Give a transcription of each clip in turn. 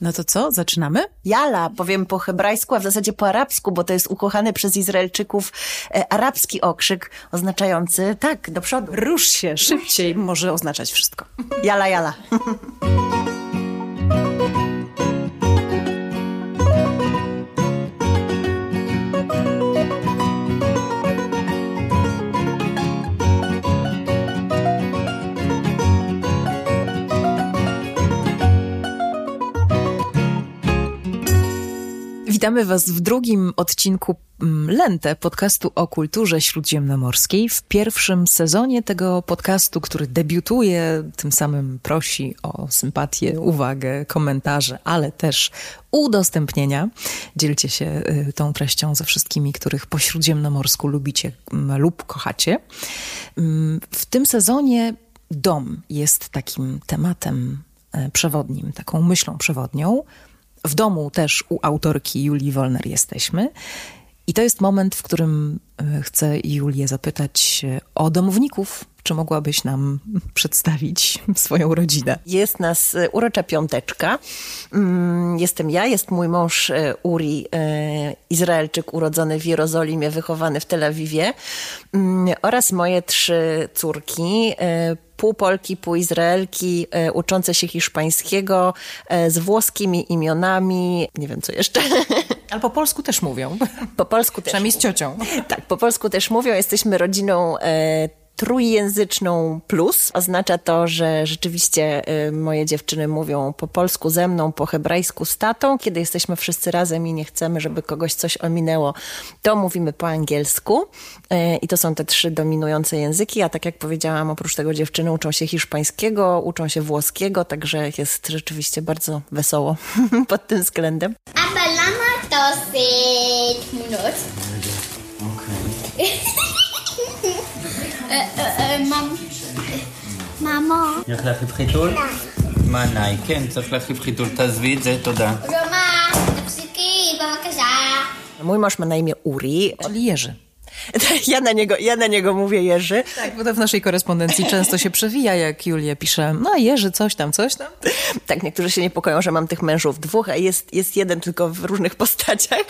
No to co, zaczynamy? Jala, powiem po hebrajsku, a w zasadzie po arabsku, bo to jest ukochany przez Izraelczyków e, arabski okrzyk oznaczający tak, do przodu. Rusz się, szybciej może oznaczać wszystko. Jala, jala. Witamy Was w drugim odcinku mm, Lente, podcastu o kulturze śródziemnomorskiej. W pierwszym sezonie tego podcastu, który debiutuje, tym samym prosi o sympatię, uwagę, komentarze, ale też udostępnienia. Dzielcie się y, tą treścią ze wszystkimi, których po śródziemnomorsku lubicie mm, lub kochacie. Mm, w tym sezonie dom jest takim tematem e, przewodnim, taką myślą przewodnią. W domu też u autorki Julii Wolner jesteśmy. I to jest moment, w którym e, chcę Julię zapytać o domowników. Czy mogłabyś nam przedstawić swoją rodzinę? Jest nas e, urocza piąteczka. Mm, jestem ja, jest mój mąż e, Uri, Izraelczyk urodzony w Jerozolimie, wychowany w Tel Awiwie mm, oraz moje trzy córki, pół Polki, pół Izraelki, uczące się hiszpańskiego, z włoskimi imionami, nie wiem co jeszcze. Ale po polsku też mówią. Po polsku też. Przynajmniej z ciocią. Tak, po polsku też mówią. Jesteśmy rodziną trójjęzyczną plus. Oznacza to, że rzeczywiście y, moje dziewczyny mówią po polsku ze mną, po hebrajsku z tatą. Kiedy jesteśmy wszyscy razem i nie chcemy, żeby kogoś coś ominęło, to mówimy po angielsku. Y, I to są te trzy dominujące języki. A tak jak powiedziałam, oprócz tego dziewczyny uczą się hiszpańskiego, uczą się włoskiego, także jest rzeczywiście bardzo wesoło pod tym względem. Aber lama to minut. mam... Mamo. צריך להחליף חיתול? מה נאי? כן, צריך להחליף חיתול. תעזבי את זה, תודה. רמה, תפסיקי, בבקשה. Mój mąż ma na imię. Ja na, niego, ja na niego mówię Jerzy. Tak, bo to w naszej korespondencji często się przewija, jak Julia pisze, no Jerzy, coś tam, coś tam. Tak, niektórzy się niepokoją, że mam tych mężów dwóch, a jest, jest jeden tylko w różnych postaciach.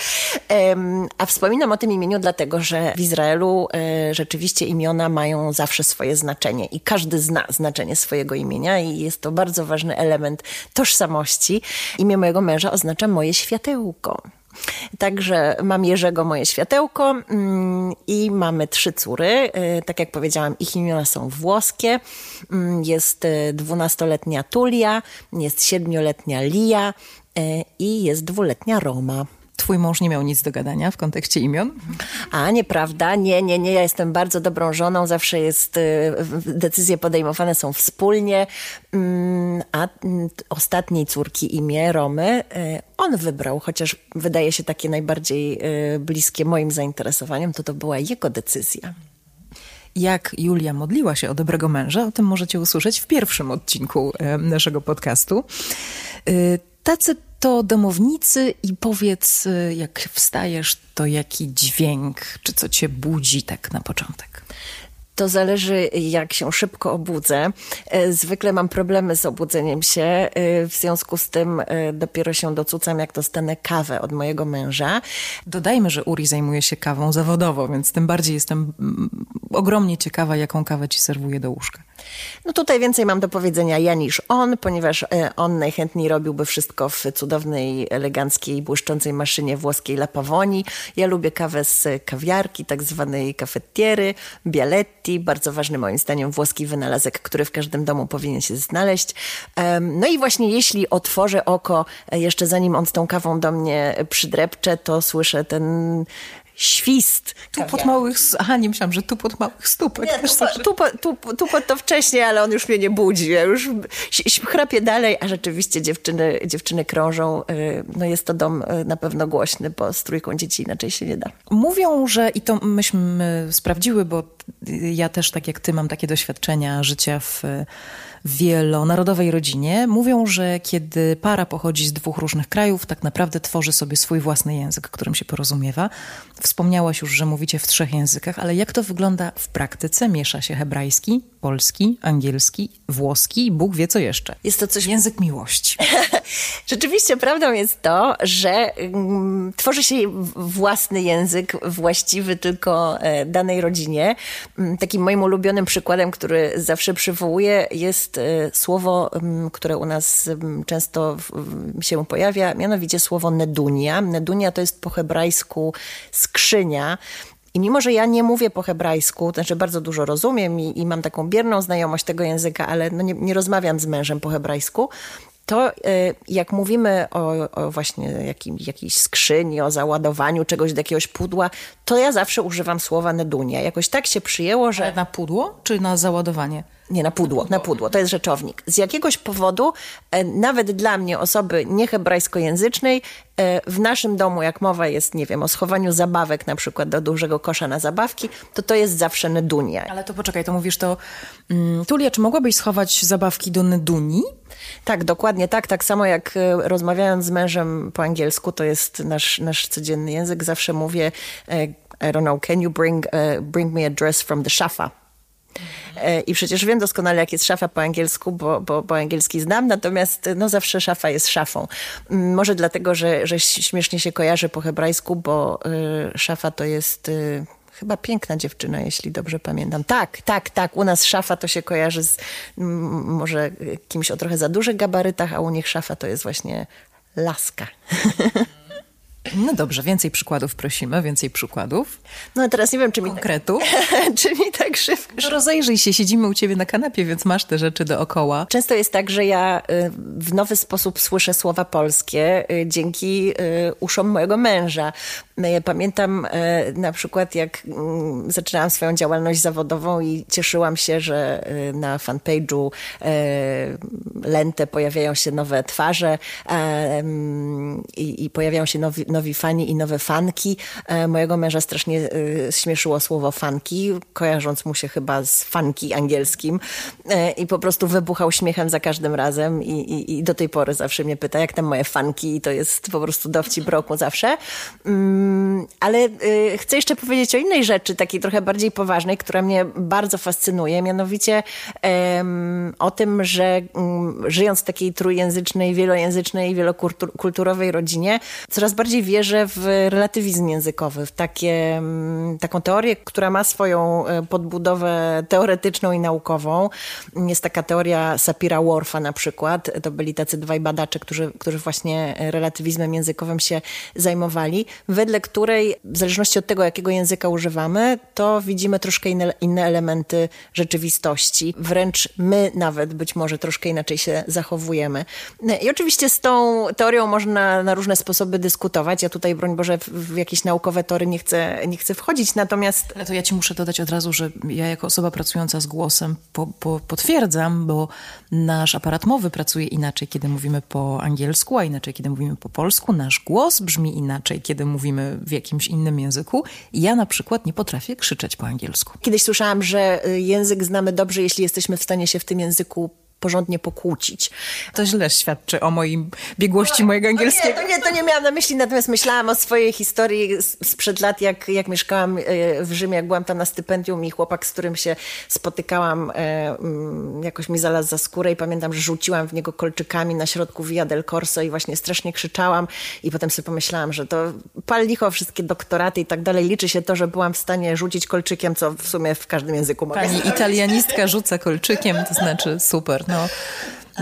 A wspominam o tym imieniu dlatego, że w Izraelu e, rzeczywiście imiona mają zawsze swoje znaczenie i każdy zna znaczenie swojego imienia i jest to bardzo ważny element tożsamości. Imię mojego męża oznacza moje światełko. Także mam Jerzego moje światełko mm, i mamy trzy córy. Y, tak jak powiedziałam, ich imiona są włoskie. Mm, jest y, dwunastoletnia Tulia, jest siedmioletnia Lia y, i jest dwuletnia Roma. Twój mąż nie miał nic do gadania w kontekście imion? A, nieprawda. Nie, nie, nie. Ja jestem bardzo dobrą żoną. Zawsze jest, decyzje podejmowane są wspólnie. Mm, a mm, ostatniej córki imię, Romy, on wybrał, chociaż wydaje się takie najbardziej bliskie moim zainteresowaniom, to to była jego decyzja. Jak Julia modliła się o dobrego męża, o tym możecie usłyszeć w pierwszym odcinku naszego podcastu. Tacy to domownicy i powiedz, jak wstajesz, to jaki dźwięk, czy co cię budzi tak na początek? To zależy, jak się szybko obudzę. E, zwykle mam problemy z obudzeniem się, e, w związku z tym e, dopiero się docucam, jak dostanę kawę od mojego męża. Dodajmy, że Uri zajmuje się kawą zawodowo, więc tym bardziej jestem mm, ogromnie ciekawa, jaką kawę ci serwuje do łóżka. No tutaj więcej mam do powiedzenia ja niż on, ponieważ on najchętniej robiłby wszystko w cudownej, eleganckiej, błyszczącej maszynie włoskiej La Pavoni. Ja lubię kawę z kawiarki, tak zwanej cafetiery, bialetti, bardzo ważny moim zdaniem włoski wynalazek, który w każdym domu powinien się znaleźć. No i właśnie jeśli otworzę oko, e, jeszcze zanim on z tą kawą do mnie przydrepcze, to słyszę ten świst. Tu pod małych... Aha, nie myślałam, że tu pod małych stópek. Nie, tu, tu, tu, tu, pod to wcześniej, ale on już mnie nie budzi. Ja już chrapię dalej, a rzeczywiście dziewczyny, dziewczyny krążą. Y, no jest to dom y, na pewno głośny, bo z trójką dzieci inaczej się nie da. Mówią, że i to myśmy sprawdziły, bo ja też, tak jak ty, mam takie doświadczenia życia w wielonarodowej rodzinie mówią, że kiedy para pochodzi z dwóch różnych krajów, tak naprawdę tworzy sobie swój własny język, którym się porozumiewa. Wspomniałaś już, że mówicie w trzech językach, ale jak to wygląda w praktyce? Miesza się hebrajski, polski, angielski, włoski i Bóg wie co jeszcze. Jest to coś Język miłości. Rzeczywiście prawdą jest to, że mm, tworzy się własny język właściwy tylko e, danej rodzinie. Mm, Takim moim ulubionym przykładem, który zawsze przywołuję, jest e, słowo, mm, które u nas mm, często się pojawia, mianowicie słowo nedunia. Nedunia to jest po hebrajsku skrzynia. I mimo, że ja nie mówię po hebrajsku, to znaczy bardzo dużo rozumiem i, i mam taką bierną znajomość tego języka, ale no nie, nie rozmawiam z mężem po hebrajsku, to e, jak mówimy o, o właśnie jakim, jakiejś skrzyni, o załadowaniu czegoś do jakiegoś pudła, to ja zawsze używam słowa nedunia. Jakoś tak się przyjęło, że... Ale na pudło czy na załadowanie? Nie, na pudło, na pudło, to jest rzeczownik. Z jakiegoś powodu, e, nawet dla mnie, osoby niehebrajskojęzycznej, e, w naszym domu, jak mowa jest, nie wiem, o schowaniu zabawek na przykład do dużego kosza na zabawki, to to jest zawsze nedunia. Ale to poczekaj, to mówisz to... Mm, Tulia, czy mogłabyś schować zabawki do Neduni? Tak, dokładnie tak. Tak samo jak e, rozmawiając z mężem po angielsku, to jest nasz, nasz codzienny język, zawsze mówię, I don't know, can you bring, bring me a dress from the szafa? E, I przecież wiem doskonale, jak jest szafa po angielsku, bo, bo, angielski znam, natomiast no, zawsze szafa jest szafą. Mm, Może dlatego, że, że śmiesznie się kojarzy po hebrajsku, bo y, szafa to jest... Y, Chyba piękna dziewczyna, jeśli dobrze pamiętam. Tak, tak, tak. U nas szafa to się kojarzy z może kimś o trochę za dużych gabarytach, a u nich szafa to jest właśnie laska. No dobrze, więcej przykładów prosimy, więcej przykładów. No a teraz nie wiem, czy mi, Konkretów. czy mi tak szybko. No rozejrzyj się, siedzimy u ciebie na kanapie, więc masz te rzeczy dookoła. Często jest tak, że ja y, w nowy sposób słyszę słowa polskie y, dzięki y, uszom mojego męża. Y, Pamiętam na przykład, jak mm, zaczynałam swoją działalność zawodową i cieszyłam się, że na fanpage'u Lente pojawiają się nowe twarze i pojawiają się nowi, nowi fani i nowe fanki. E, Mojego męża strasznie y, śmieszyło słowo fanki, kojarząc mu się chyba z fanki angielskim E, i po prostu wybuchał śmiechem za każdym razem i, i, i do tej pory zawsze mnie pyta, jak tam moje fanki i to jest po prostu dowcip roku zawsze. Mm, ale chcę jeszcze powiedzieć o innej rzeczy, takiej trochę bardziej poważnej, która mnie bardzo fascynuje, mianowicie o tym, że mm, żyjąc w takiej trójjęzycznej, wielojęzycznej, wielokulturowej rodzinie, coraz bardziej wierzę w relatywizm językowy, w takie, mm, taką teorię, która ma swoją e, podbudowę teoretyczną i naukową. Jest taka teoria Sapira-Whorfa na przykład. To byli tacy dwaj badacze, którzy, którzy właśnie relatywizmem językowym się zajmowali, wedle której w zależności od tego, jakiego języka używamy, to widzimy troszkę inne, inne elementy rzeczywistości. Wręcz my nawet być może troszkę inaczej się zachowujemy. I oczywiście z tą teorią można na różne sposoby dyskutować. Ja tutaj, broń Boże, w, w jakieś naukowe tory nie chcę, nie chcę wchodzić, natomiast Ale to ja ci muszę dodać od razu, że ja jako osoba pracująca z głosem po, po, potwierdzam, bo nasz aparat mowy pracuje inaczej, kiedy mówimy po angielsku, a inaczej, kiedy mówimy po polsku. Nasz głos brzmi inaczej, kiedy mówimy w jakimś innym języku. Ja na przykład nie potrafię krzyczeć po angielsku. Kiedyś słyszałam, że y, język znamy dobrze, jeśli jesteśmy w stanie się w tym języku porządnie pokłócić. To źle świadczy o moim biegłości mojego Nie, angielskiego. to nie, to nie miałam na myśli, natomiast myślałam o swojej historii sprzed lat, jak, jak mieszkałam e, w Rzymie, jak byłam tam na stypendium i chłopak, z którym się spotykałam, e, mm, jakoś mi znalazł za skórę i pamiętam, że rzuciłam w niego kolczykami na środku Via del Corso i właśnie strasznie krzyczałam i potem sobie pomyślałam, że to pal licho, wszystkie doktoraty i tak dalej. Liczy się to, że byłam w stanie rzucić kolczykiem, co w sumie w każdym języku mogę Pani italianistka rzuca kolczykiem, to znaczy super. No,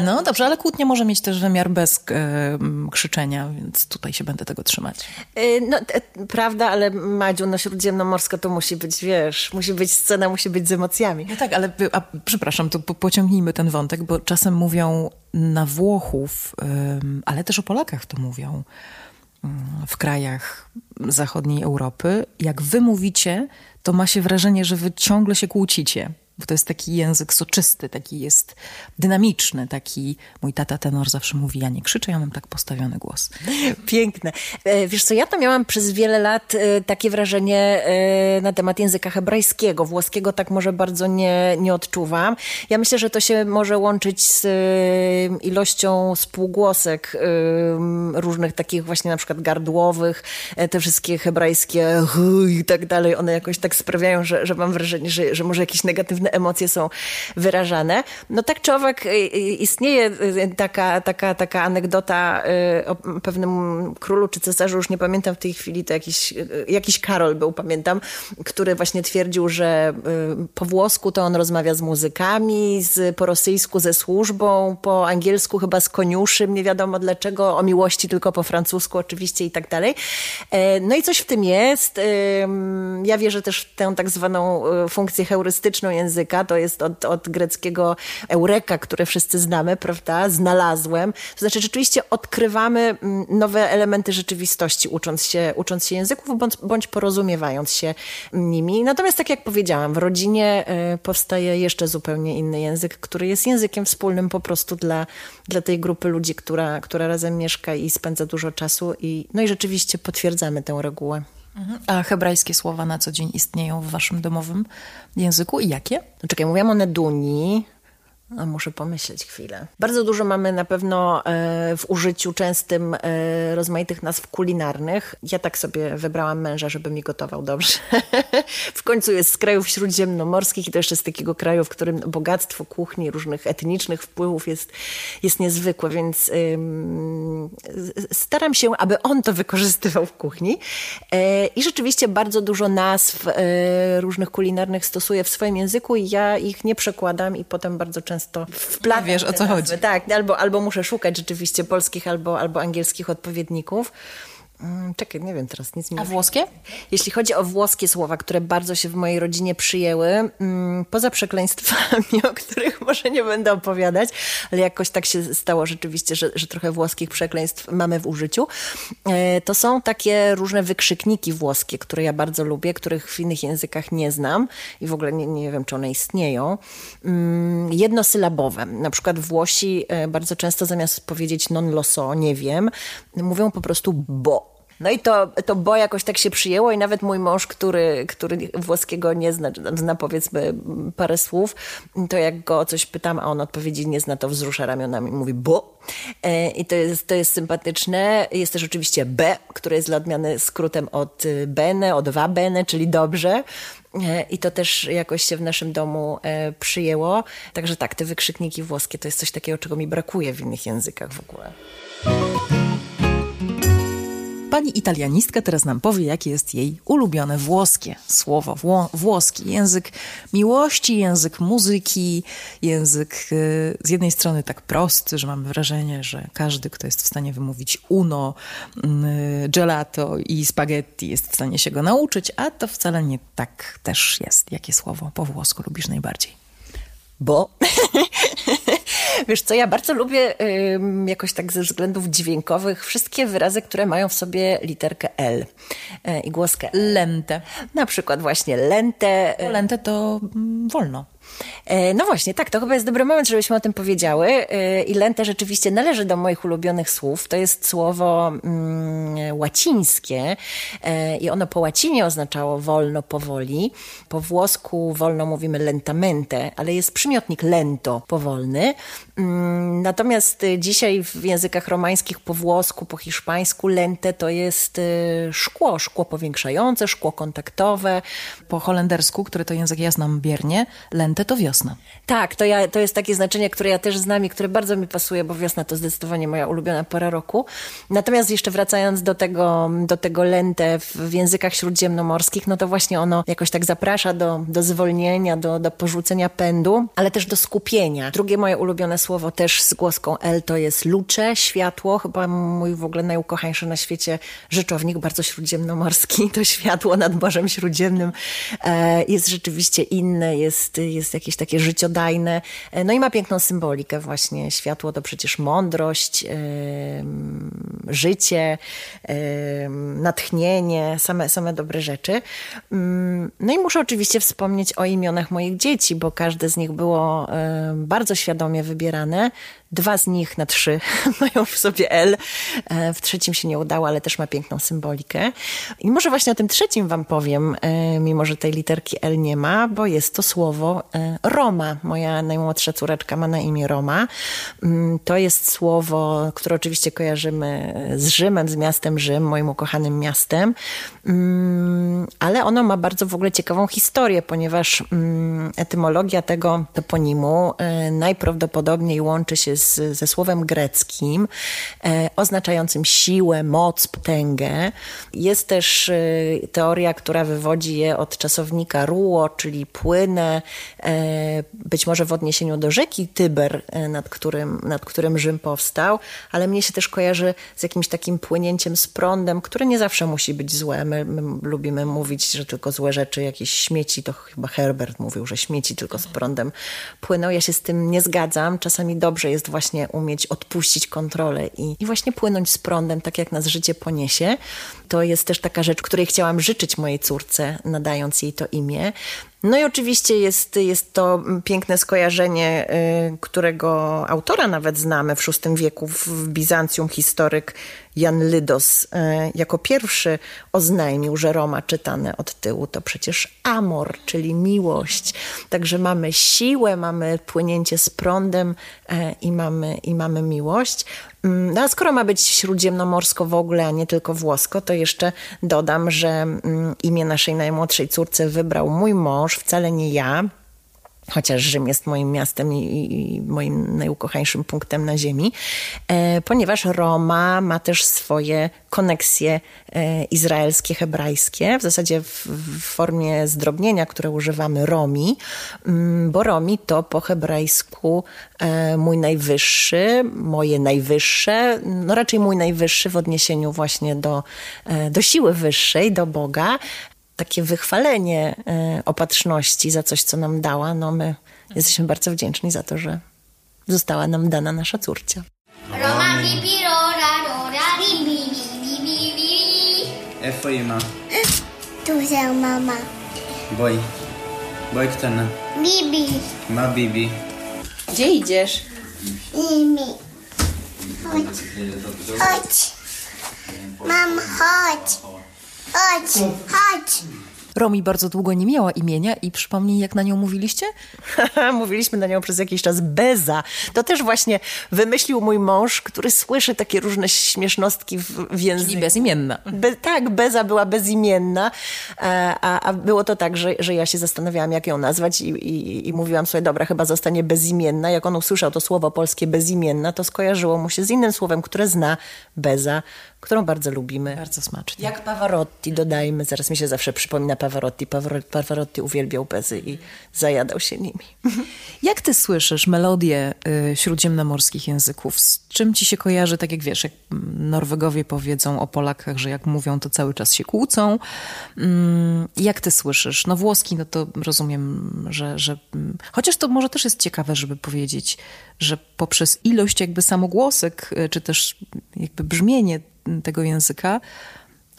no dobrze, ale kłótnia może mieć też wymiar bez e, m, krzyczenia, więc tutaj się będę tego trzymać. Y, No, te- prawda, ale Madziu, no śródziemnomorska to musi być, wiesz, musi być scena, musi być z emocjami. No tak, ale a, przepraszam, to po, pociągnijmy ten wątek, bo czasem mówią na Włochów, ym, ale też o Polakach to mówią ym, w krajach zachodniej Europy. Jak wy mówicie, to ma się wrażenie, że wy ciągle się kłócicie. Bo to jest taki język soczysty, taki jest dynamiczny, taki mój tata tenor zawsze mówi, ja nie krzyczę, ja mam tak postawiony głos. Piękne. E, Wiesz co, ja to miałam przez wiele lat e, takie wrażenie e, na temat języka hebrajskiego. Włoskiego tak może bardzo nie, nie odczuwam. Ja myślę, że to się może łączyć z ilością spółgłosek różnych takich właśnie na przykład gardłowych, te wszystkie hebrajskie i tak dalej, one jakoś tak sprawiają, że, że mam wrażenie, że, że może jakieś negatywne emocje są wyrażane. No tak czy owak e, e, istnieje e, taka, taka, taka anegdota o pewnym królu czy cesarzu, już nie pamiętam w tej chwili, to jakiś, jakiś Karol był, pamiętam, który właśnie twierdził, że po włosku to on rozmawia z muzykami, z, po rosyjsku ze służbą, po angielsku chyba z koniuszym, nie wiadomo dlaczego, o miłości tylko po francusku oczywiście i tak dalej. E, No i coś w tym jest. Ja wierzę też w tę tak zwaną funkcję heurystyczną języka, to jest od, od greckiego eureka, które wszyscy znamy, prawda? Znalazłem. To znaczy rzeczywiście odkrywamy mm, nowe elementy rzeczywistości, ucząc się, ucząc się języków bądź, bądź porozumiewając się nimi. Natomiast tak jak powiedziałam, w rodzinie e, powstaje jeszcze zupełnie inny język, który jest językiem wspólnym po prostu dla, dla tej grupy ludzi, która, która razem mieszka i spędza dużo czasu. I, no i rzeczywiście potwierdzamy tę regułę. A hebrajskie słowa na co dzień istnieją w waszym domowym języku i jakie? No czekaj, mówiłam o Neduni. A muszę pomyśleć chwilę. Bardzo dużo mamy na pewno e, w użyciu częstym e, rozmaitych nazw kulinarnych. Ja tak sobie wybrałam męża, żeby mi gotował dobrze. w końcu jest z krajów śródziemnomorskich i to jeszcze z takiego kraju, w którym bogactwo kuchni, różnych etnicznych wpływów jest, jest niezwykłe, więc ym, staram się, aby on to wykorzystywał w kuchni. E, I rzeczywiście bardzo dużo nazw różnych kulinarnych stosuję w swoim języku i ja ich nie przekładam i potem bardzo często wplatam Nie wiesz, o co chodzi. Tak, albo, albo muszę szukać rzeczywiście polskich albo, albo angielskich odpowiedników. Mm, Czekaj, nie wiem teraz, nic mi A włoskie? jeśli chodzi o włoskie słowa, które bardzo się w mojej rodzinie przyjęły, mm, poza przekleństwami, o których może nie będę opowiadać, ale jakoś tak się stało rzeczywiście, że, że trochę włoskich przekleństw mamy w użyciu, e, to są takie różne wykrzykniki włoskie, które ja bardzo lubię, których w innych językach nie znam i w ogóle nie, nie wiem, czy one istnieją. Mm, Jednosylabowe. Na przykład Włosi e, bardzo często zamiast powiedzieć non lo so, nie wiem, mówią po prostu bo. No i to, to bo jakoś tak się przyjęło i nawet mój mąż, który, który włoskiego nie zna, zna powiedzmy parę słów, to jak go o coś pytam, a on odpowiedzi nie zna, to wzrusza ramionami i mówi bo. E, I to jest, to jest sympatyczne. Jest też oczywiście B, które jest dla odmiany skrótem od y, bene, od va bene, czyli dobrze. E, I to też jakoś się w naszym domu e, przyjęło. Także tak, te wykrzykniki włoskie to jest coś takiego, czego mi brakuje w innych językach w ogóle. Pani italianistka teraz nam powie, jakie jest jej ulubione włoskie słowo. Wło włoski język miłości, język muzyki, język y, z jednej strony tak prosty, że mam wrażenie, że każdy, kto jest w stanie wymówić uno, y, gelato i spaghetti jest w stanie się go nauczyć, a to wcale nie tak też jest. Jakie słowo po włosku lubisz najbardziej? Bo wiesz co, ja bardzo lubię ym, jakoś tak ze względów dźwiękowych wszystkie wyrazy, które mają w sobie literkę L y, i głoskę L. Lente. Na przykład właśnie lente. y, Lente to mm, wolno. E, No właśnie, tak, to chyba jest dobry moment, żebyśmy o tym powiedziały. E, I lente rzeczywiście należy do moich ulubionych słów. To jest słowo mm, łacińskie e, i ono po łacinie oznaczało wolno, powoli. Po włosku wolno mówimy lentamente, ale jest przymiotnik lento, powolny. Mm, Natomiast dzisiaj w językach romańskich po włosku, po hiszpańsku lente to jest szkło, szkło powiększające, szkło kontaktowe. Po holendersku, który to język ja znam biernie, lente to wiosna. Tak, to, ja, to jest takie znaczenie, które ja też znam i które bardzo mi pasuje, bo wiosna to zdecydowanie moja ulubiona pora roku. Natomiast jeszcze wracając do tego, do tego lente w, językach śródziemnomorskich, no to właśnie ono jakoś tak zaprasza do, do zwolnienia, do, do porzucenia pędu, ale też do skupienia. Drugie moje ulubione słowo też z głoską L to jest lucze, światło, chyba mój w ogóle najukochańszy na świecie rzeczownik, bardzo śródziemnomorski, to światło nad Morzem Śródziemnym e, jest rzeczywiście inne, jest, jest jakieś takie życiodajne, e, no i ma piękną symbolikę właśnie. Światło to przecież mądrość, em, życie, natchnienie, same, same dobre rzeczy. Mm, no i muszę oczywiście wspomnieć o imionach moich dzieci, bo każde z nich było bardzo świadomie wybierane. Dwa z nich na trzy mają w sobie L. E, w trzecim się nie udało, ale też ma piękną symbolikę. I może właśnie o tym trzecim wam powiem, e, mimo że tej literki L nie ma, bo jest to słowo e, Roma. Moja najmłodsza córeczka ma na imię Roma. Mm, to jest słowo, które oczywiście kojarzymy z Rzymem, z miastem Rzym, moim ukochanym miastem. Mm, ale ono ma bardzo w ogóle ciekawą historię, ponieważ mm, etymologia tego toponimu najprawdopodobniej łączy się z z, ze słowem greckim e, oznaczającym siłę, moc, potęgę. Jest też e, teoria, która wywodzi je od czasownika ruo, czyli płynę, e, być może w odniesieniu do rzeki Tyber, e, nad którym, nad którym Rzym powstał, ale mnie się też kojarzy z jakimś takim płynięciem z prądem, które nie zawsze musi być złe. My, my lubimy mówić, że tylko złe rzeczy, jakieś śmieci, to chyba Herbert mówił, że śmieci tylko z prądem płyną. Ja się z tym nie zgadzam. Czasami dobrze jest właśnie umieć odpuścić kontrolę i, i właśnie płynąć z prądem, tak jak nas życie poniesie. To jest też taka rzecz, której chciałam życzyć mojej córce, nadając jej to imię. No i oczywiście jest, jest to piękne skojarzenie, y, którego autora nawet znamy w VI wieku w Bizancjum, historyk Jan Lydos y, jako pierwszy oznajmił, że Roma czytane od tyłu to przecież amor, czyli miłość. Także mamy siłę, mamy płynięcie z prądem y, i mamy, i mamy miłość. Mm, no a skoro ma być śródziemnomorsko w ogóle, a nie tylko włosko, to jeszcze dodam, że mm, imię naszej najmłodszej córce wybrał mój mąż, wcale nie ja chociaż Rzym jest moim miastem i, i, moim najukochańszym punktem na ziemi, e, ponieważ Roma ma też swoje koneksje e, izraelskie, hebrajskie, w zasadzie w, w, formie zdrobnienia, które używamy Romi, mm, bo Romi to po hebrajsku e, mój najwyższy, moje najwyższe, no raczej mój najwyższy w odniesieniu właśnie do, e, do siły wyższej, do Boga, takie wychwalenie e, opatrzności za coś, co nam dała, no my jesteśmy bardzo wdzięczni za to, że została nam dana nasza córcia. Roma, bibi, rora, rora, bibi, bibi, bibi. E foi ma. Duża mama. Boj. Boj kto na? Bibi. Ma bibi. Gdzie idziesz? Bibi. Chodź. Chodź. Mam, chodź. Chodź, chodź. Romi bardzo długo nie miała imienia i przypomnij, jak na nią mówiliście? Mówiliśmy na nią przez jakiś czas Beza. To też właśnie wymyślił mój mąż, który słyszy takie różne śmiesznostki w, w języku. Czyli bezimienna. Be, tak, Beza była bezimienna, e, a, a było to tak, że, że ja się zastanawiałam, jak ją nazwać i, i, i mówiłam sobie, dobra, chyba zostanie bezimienna. Jak on usłyszał to słowo polskie bezimienna, to skojarzyło mu się z innym słowem, które zna, Beza, którą bardzo lubimy. Bardzo smacznie. Jak Pavarotti, dodajmy, zaraz mi się zawsze przypomina Pavarotti. Pavarotti uwielbiał bezy i zajadał się nimi. Jak ty słyszysz melodię y, śródziemnomorskich języków? Z czym ci się kojarzy, tak jak wiesz, jak Norwegowie powiedzą o Polakach, że jak mówią, to cały czas się kłócą. Mm, jak ty słyszysz? No włoski, no to rozumiem, że, że... Mm, chociaż to może też jest ciekawe, żeby powiedzieć, że poprzez ilość jakby samogłosek, y, czy też jakby brzmienie tego języka,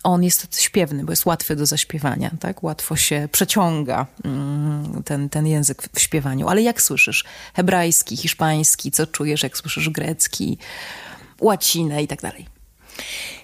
on jest śpiewny, bo jest łatwy do zaśpiewania, tak? Łatwo się przeciąga mm, ten, ten język w śpiewaniu. Ale jak słyszysz hebrajski, hiszpański, co czujesz, jak słyszysz grecki, łacinę i tak dalej?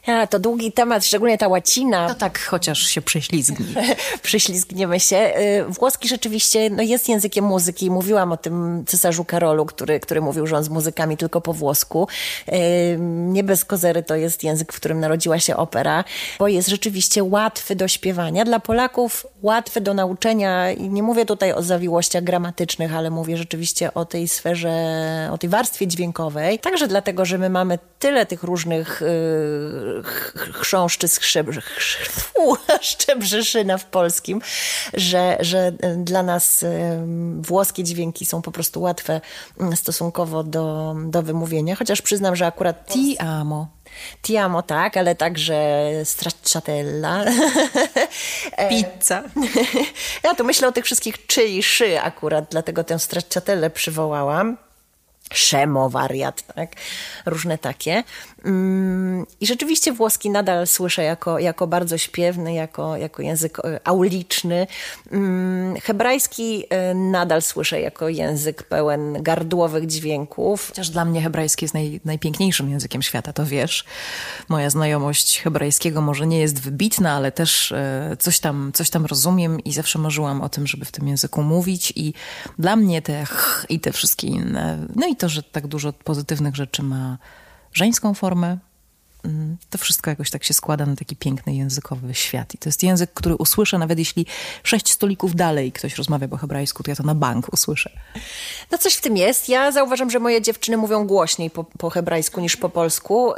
A, to długi temat, szczególnie ta łacina. To tak, chociaż się prześlizgnie. prześlizgniemy się. Y, włoski rzeczywiście no, jest językiem muzyki. Mówiłam o tym cesarzu Karolu, który, który mówił, że on z muzykami tylko po włosku. Y, nie bez kozery to jest język, w którym narodziła się opera, bo jest rzeczywiście łatwy do śpiewania. Dla Polaków łatwy do nauczenia i nie mówię tutaj o zawiłościach gramatycznych, ale mówię rzeczywiście o tej sferze, o tej warstwie dźwiękowej. Także dlatego, że my mamy tyle tych różnych y, chrząszczy szczebrzeszyna w polskim, że, że dla nas włoskie dźwięki są po prostu łatwe mm, stosunkowo do, do wymówienia, chociaż przyznam, że akurat... Ti amo. Ti amo, tak, ale także stracciatella. Pizza. Ja tu myślę o tych wszystkich czy i szy akurat, dlatego tę stracciatellę przywołałam. Szemo, wariat, tak? Różne takie. Mm, I rzeczywiście włoski nadal słyszę jako, jako bardzo śpiewny, jako, jako język e, auliczny. Mm, hebrajski e, nadal słyszę jako język pełen gardłowych dźwięków. Chociaż dla mnie hebrajski jest naj, najpiękniejszym językiem świata, to wiesz. Moja znajomość hebrajskiego może nie jest wybitna, ale też e, coś tam, coś tam rozumiem i zawsze marzyłam o tym, żeby w tym języku mówić i dla mnie te ch i te wszystkie inne, no i to, że tak dużo pozytywnych rzeczy ma żeńską formę, to wszystko jakoś tak się składa na taki piękny językowy świat. I to jest język, który usłyszę, nawet jeśli sześć stolików dalej ktoś rozmawia po hebrajsku, to ja to na bank usłyszę. No coś w tym jest. Ja zauważam, że moje dziewczyny mówią głośniej po, po hebrajsku niż po polsku,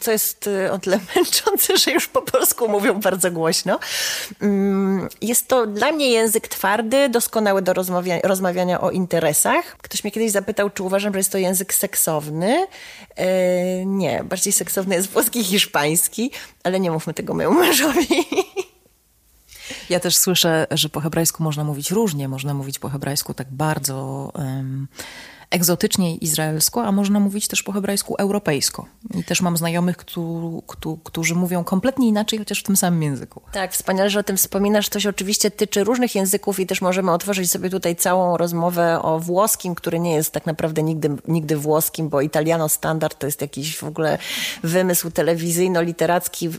co jest y, o tyle męczące, że już po polsku mówią bardzo głośno. Mm, Jest to dla mnie język twardy, doskonały do rozmawia rozmawiania o interesach. Ktoś mnie kiedyś zapytał, czy uważam, że jest to język seksowny. Y, Nie, bardziej seksowny jest włoski hiszpański, ale nie mówmy tego mojemu mężowi. Ja też słyszę, że po hebrajsku można mówić różnie. Można mówić po hebrajsku tak bardzo um, egzotycznie izraelsko, a można mówić też po hebrajsku europejsko. I też mam znajomych, któ, któ, którzy mówią kompletnie inaczej, chociaż w tym samym języku. Tak, wspaniale, że o tym wspominasz. To się oczywiście tyczy różnych języków i też możemy otworzyć sobie tutaj całą rozmowę o włoskim, który nie jest tak naprawdę nigdy, nigdy włoskim, bo italiano standard to jest jakiś w ogóle wymysł telewizyjno-literacki,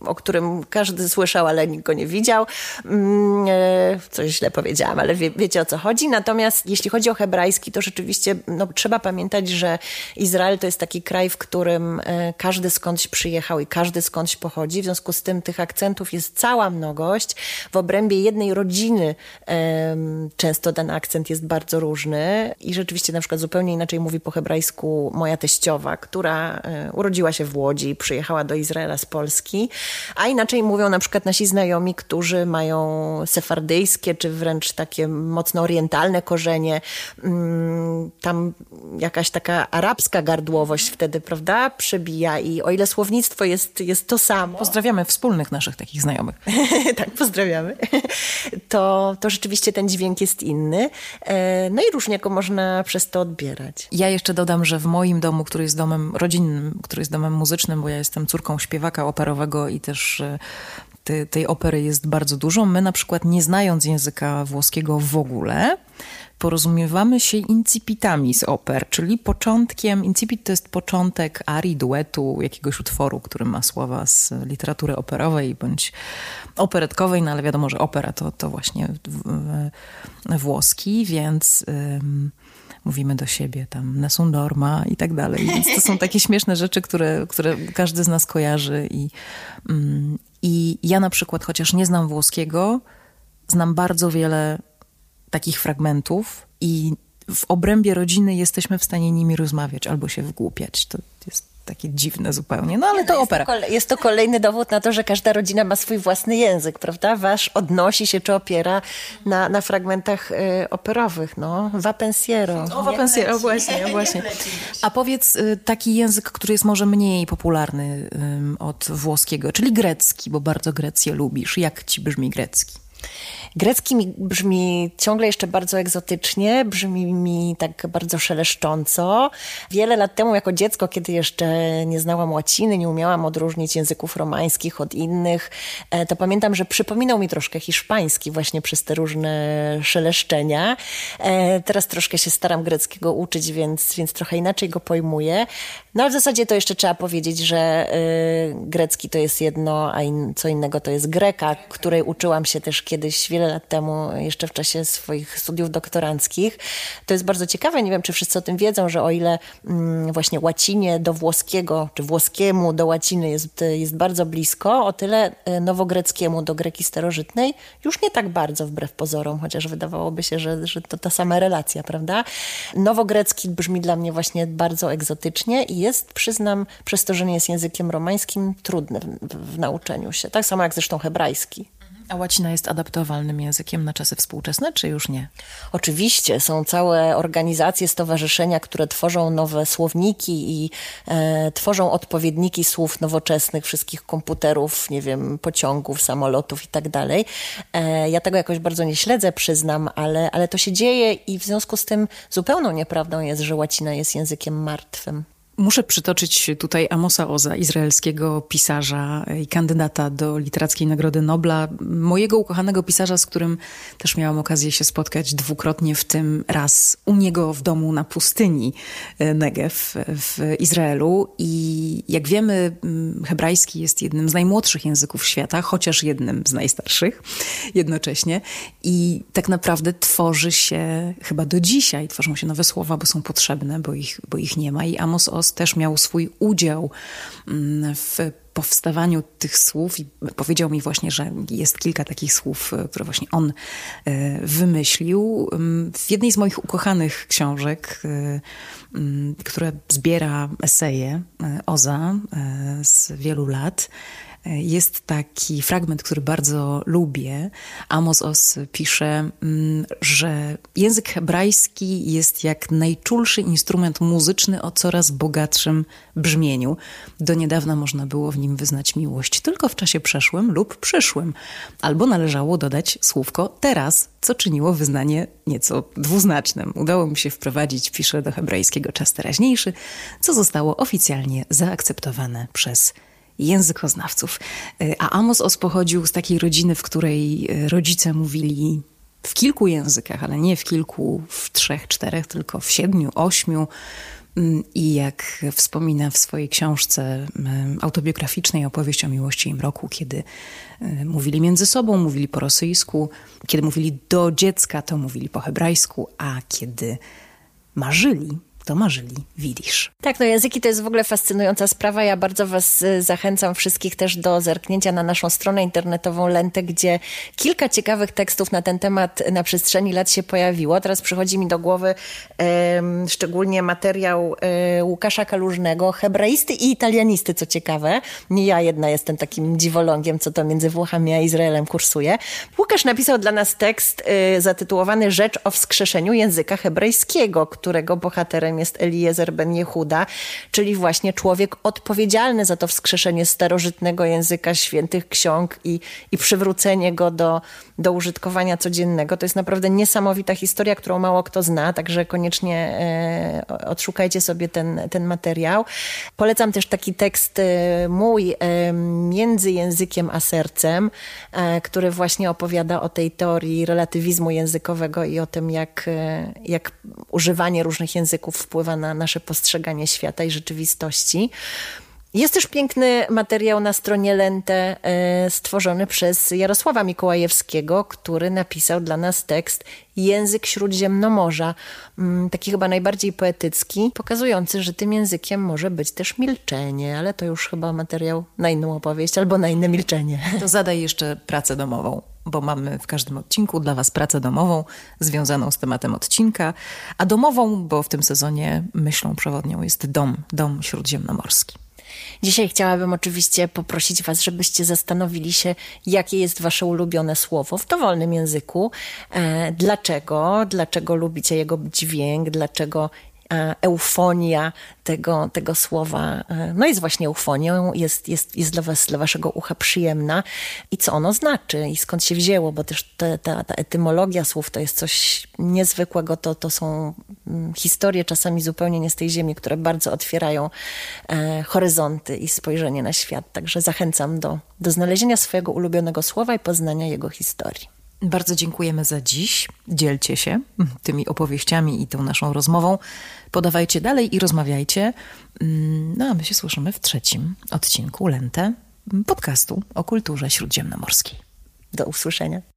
o którym każdy słyszał, ale nikt go nie widział. Mm, e, Coś źle powiedziałam, ale wie, wiecie o co chodzi. Natomiast jeśli chodzi o hebrajski, to rzeczywiście no, trzeba pamiętać, że Izrael to jest taki kraj, w którym e, każdy skądś przyjechał i każdy skądś pochodzi. W związku z tym tych akcentów jest cała mnogość. W obrębie jednej rodziny często ten akcent jest bardzo różny i rzeczywiście na przykład zupełnie inaczej mówi po hebrajsku moja teściowa, która e, urodziła się w Łodzi i przyjechała do Izraela z Polski, a inaczej mówią na przykład nasi znajomi, którzy mają sefardyjskie czy wręcz takie mocno orientalne korzenie. Mm, Tam jakaś taka arabska gardłowość wtedy, prawda, przebija i o ile słownictwo jest, jest to samo, Pozdrawiamy wspólnych naszych takich znajomych. tak, pozdrawiamy, to, to rzeczywiście ten dźwięk jest inny. E, No i różnie go można przez to odbierać. Ja jeszcze dodam, że w moim domu, który jest domem rodzinnym, który jest domem muzycznym, bo ja jestem córką śpiewaka operowego i też e, te, tej opery jest bardzo dużo. My na przykład nie znając języka włoskiego w ogóle, porozumiewamy się incipitami z oper, czyli początkiem, incipit to jest początek arii, duetu, jakiegoś utworu, który ma słowa z literatury operowej bądź operetkowej, no ale wiadomo, że opera to, to właśnie w, w, włoski, więc... Ym, mówimy do siebie tam Nessun Dorma i tak dalej. Więc to są takie śmieszne rzeczy, które, które każdy z nas kojarzy. I, mm, I ja na przykład, chociaż nie znam włoskiego, znam bardzo wiele takich fragmentów i w obrębie rodziny jesteśmy w stanie nimi rozmawiać albo się wgłupiać. To jest takie dziwne zupełnie, no ale to jest opera. To kole- jest to kolejny dowód na to, że każda rodzina ma swój własny język, prawda? Wasz odnosi się czy opiera na, na fragmentach y, operowych, no. Va pensiero. O, wapensiero, właśnie, właśnie. A powiedz y, taki język, który jest może mniej popularny ym, od włoskiego, czyli grecki, bo bardzo Grecję lubisz. Jak ci brzmi grecki? Grecki mi brzmi ciągle jeszcze bardzo egzotycznie, brzmi mi tak bardzo szeleszcząco. Wiele lat temu, jako dziecko, kiedy jeszcze nie znałam łaciny, nie umiałam odróżnić języków romańskich od innych, e, to pamiętam, że przypominał mi troszkę hiszpański właśnie przez te różne szeleszczenia. E, Teraz troszkę się staram greckiego uczyć, więc, więc trochę inaczej go pojmuję. No ale w zasadzie to jeszcze trzeba powiedzieć, że y, grecki to jest jedno, a in, co innego to jest greka, której uczyłam się też kiedyś wiele lat temu, jeszcze w czasie swoich studiów doktoranckich. To jest bardzo ciekawe, nie wiem, czy wszyscy o tym wiedzą, że o ile mm, właśnie łacinie do włoskiego, czy włoskiemu do łaciny jest, jest bardzo blisko, o tyle y, nowogreckiemu do greki starożytnej już nie tak bardzo wbrew pozorom, chociaż wydawałoby się, że, że to ta sama relacja, prawda? Nowogrecki brzmi dla mnie właśnie bardzo egzotycznie i jest, przyznam, przez to, że nie jest językiem romańskim, trudny w, w nauczeniu się. Tak samo jak zresztą hebrajski. A łacina jest adaptowalnym językiem na czasy współczesne, czy już nie? Oczywiście, są całe organizacje, stowarzyszenia, które tworzą nowe słowniki i e, tworzą odpowiedniki słów nowoczesnych, wszystkich komputerów, nie wiem, pociągów, samolotów i tak dalej. E, ja tego jakoś bardzo nie śledzę, przyznam, ale, ale to się dzieje i w związku z tym zupełną nieprawdą jest, że łacina jest językiem martwym. Muszę przytoczyć tutaj Amosa Oza, izraelskiego pisarza i kandydata do Literackiej Nagrody Nobla, mojego ukochanego pisarza, z którym też miałam okazję się spotkać dwukrotnie, w tym raz u niego w domu na pustyni e, Negev w Izraelu. I jak wiemy, hebrajski jest jednym z najmłodszych języków świata, chociaż jednym z najstarszych jednocześnie. I tak naprawdę tworzy się chyba do dzisiaj, tworzą się nowe słowa, bo są potrzebne, bo ich, bo ich nie ma. I Amos Oz też miał swój udział mm, w powstawaniu tych słów i powiedział mi właśnie, że jest kilka takich słów, e, które właśnie on e, wymyślił. Mm, w jednej z moich ukochanych książek, e, mm, która zbiera eseje Oza z wielu lat, jest taki fragment, który bardzo lubię. Amos Oz pisze, mm, że język hebrajski jest jak najczulszy instrument muzyczny o coraz bogatszym brzmieniu. Do niedawna można było w nim wyznać miłość tylko w czasie przeszłym lub przyszłym, albo należało dodać słówko teraz, co czyniło wyznanie nieco dwuznacznym. Udało mi się wprowadzić, pisze do hebrajskiego czas teraźniejszy, co zostało oficjalnie zaakceptowane przez językoznawców. E, a Amos Oz pochodził z takiej rodziny, w której e, rodzice mówili w kilku językach, ale nie w kilku, w trzech, czterech, tylko w siedmiu, ośmiu. Mm, I jak wspomina w swojej książce autobiograficznej Opowieść o miłości i mroku, kiedy e, mówili między sobą, mówili po rosyjsku, kiedy mówili do dziecka, to mówili po hebrajsku, a kiedy marzyli, to marzyli widzisz. Tak, no języki to jest w ogóle fascynująca sprawa. Ja bardzo was y, zachęcam wszystkich też do zerknięcia na naszą stronę internetową Lentę, gdzie kilka ciekawych tekstów na ten temat na przestrzeni lat się pojawiło. Teraz przychodzi mi do głowy szczególnie materiał um, Łukasza Kalużnego, hebraisty i italianisty, co ciekawe. Nie ja jedna jestem takim dziwolągiem, co to między Włochami a Izraelem kursuje. Łukasz napisał dla nas tekst y, zatytułowany Rzecz o wskrzeszeniu języka hebrajskiego, którego bohaterem jest Eliezer ben Jehuda, czyli właśnie człowiek odpowiedzialny za to wskrzeszenie starożytnego języka świętych ksiąg i, i przywrócenie go do, do użytkowania codziennego. To jest naprawdę niesamowita historia, którą mało kto zna, także koniecznie e, odszukajcie sobie ten, ten materiał. Polecam też taki tekst e, mój e, między językiem a sercem, który właśnie opowiada o tej teorii relatywizmu językowego i o tym, jak, jak używanie różnych języków wpływa na nasze postrzeganie świata i rzeczywistości. Jest też piękny materiał na stronie Lente e, stworzony przez Jarosława Mikołajewskiego, który napisał dla nas tekst Język Śródziemnomorza, mm, taki chyba najbardziej poetycki, pokazujący, że tym językiem może być też milczenie, ale to już chyba materiał na inną opowieść albo na inne milczenie. To zadaj jeszcze pracę domową bo mamy w każdym odcinku dla Was pracę domową związaną z tematem odcinka, a domową, bo w tym sezonie myślą przewodnią jest dom, dom śródziemnomorski. Dzisiaj chciałabym oczywiście poprosić Was, żebyście zastanowili się, jakie jest Wasze ulubione słowo w dowolnym języku. E, dlaczego? Dlaczego lubicie jego dźwięk? Dlaczego eufonia tego, tego słowa, e, no jest właśnie eufonią, jest, jest, jest dla was, dla waszego ucha przyjemna. I co ono znaczy? I skąd się wzięło, bo też te, ta, ta etymologia słów to jest coś niezwykłego, to, to są mm, historie czasami zupełnie nie z tej ziemi, które bardzo otwierają e, horyzonty i spojrzenie na świat, także zachęcam do, do znalezienia swojego ulubionego słowa i poznania jego historii. Bardzo dziękujemy za dziś. Dzielcie się tymi opowieściami i tą naszą rozmową. Podawajcie dalej i rozmawiajcie. Mm, no a my się słyszymy w trzecim odcinku Lente podcastu o kulturze śródziemnomorskiej. Do usłyszenia.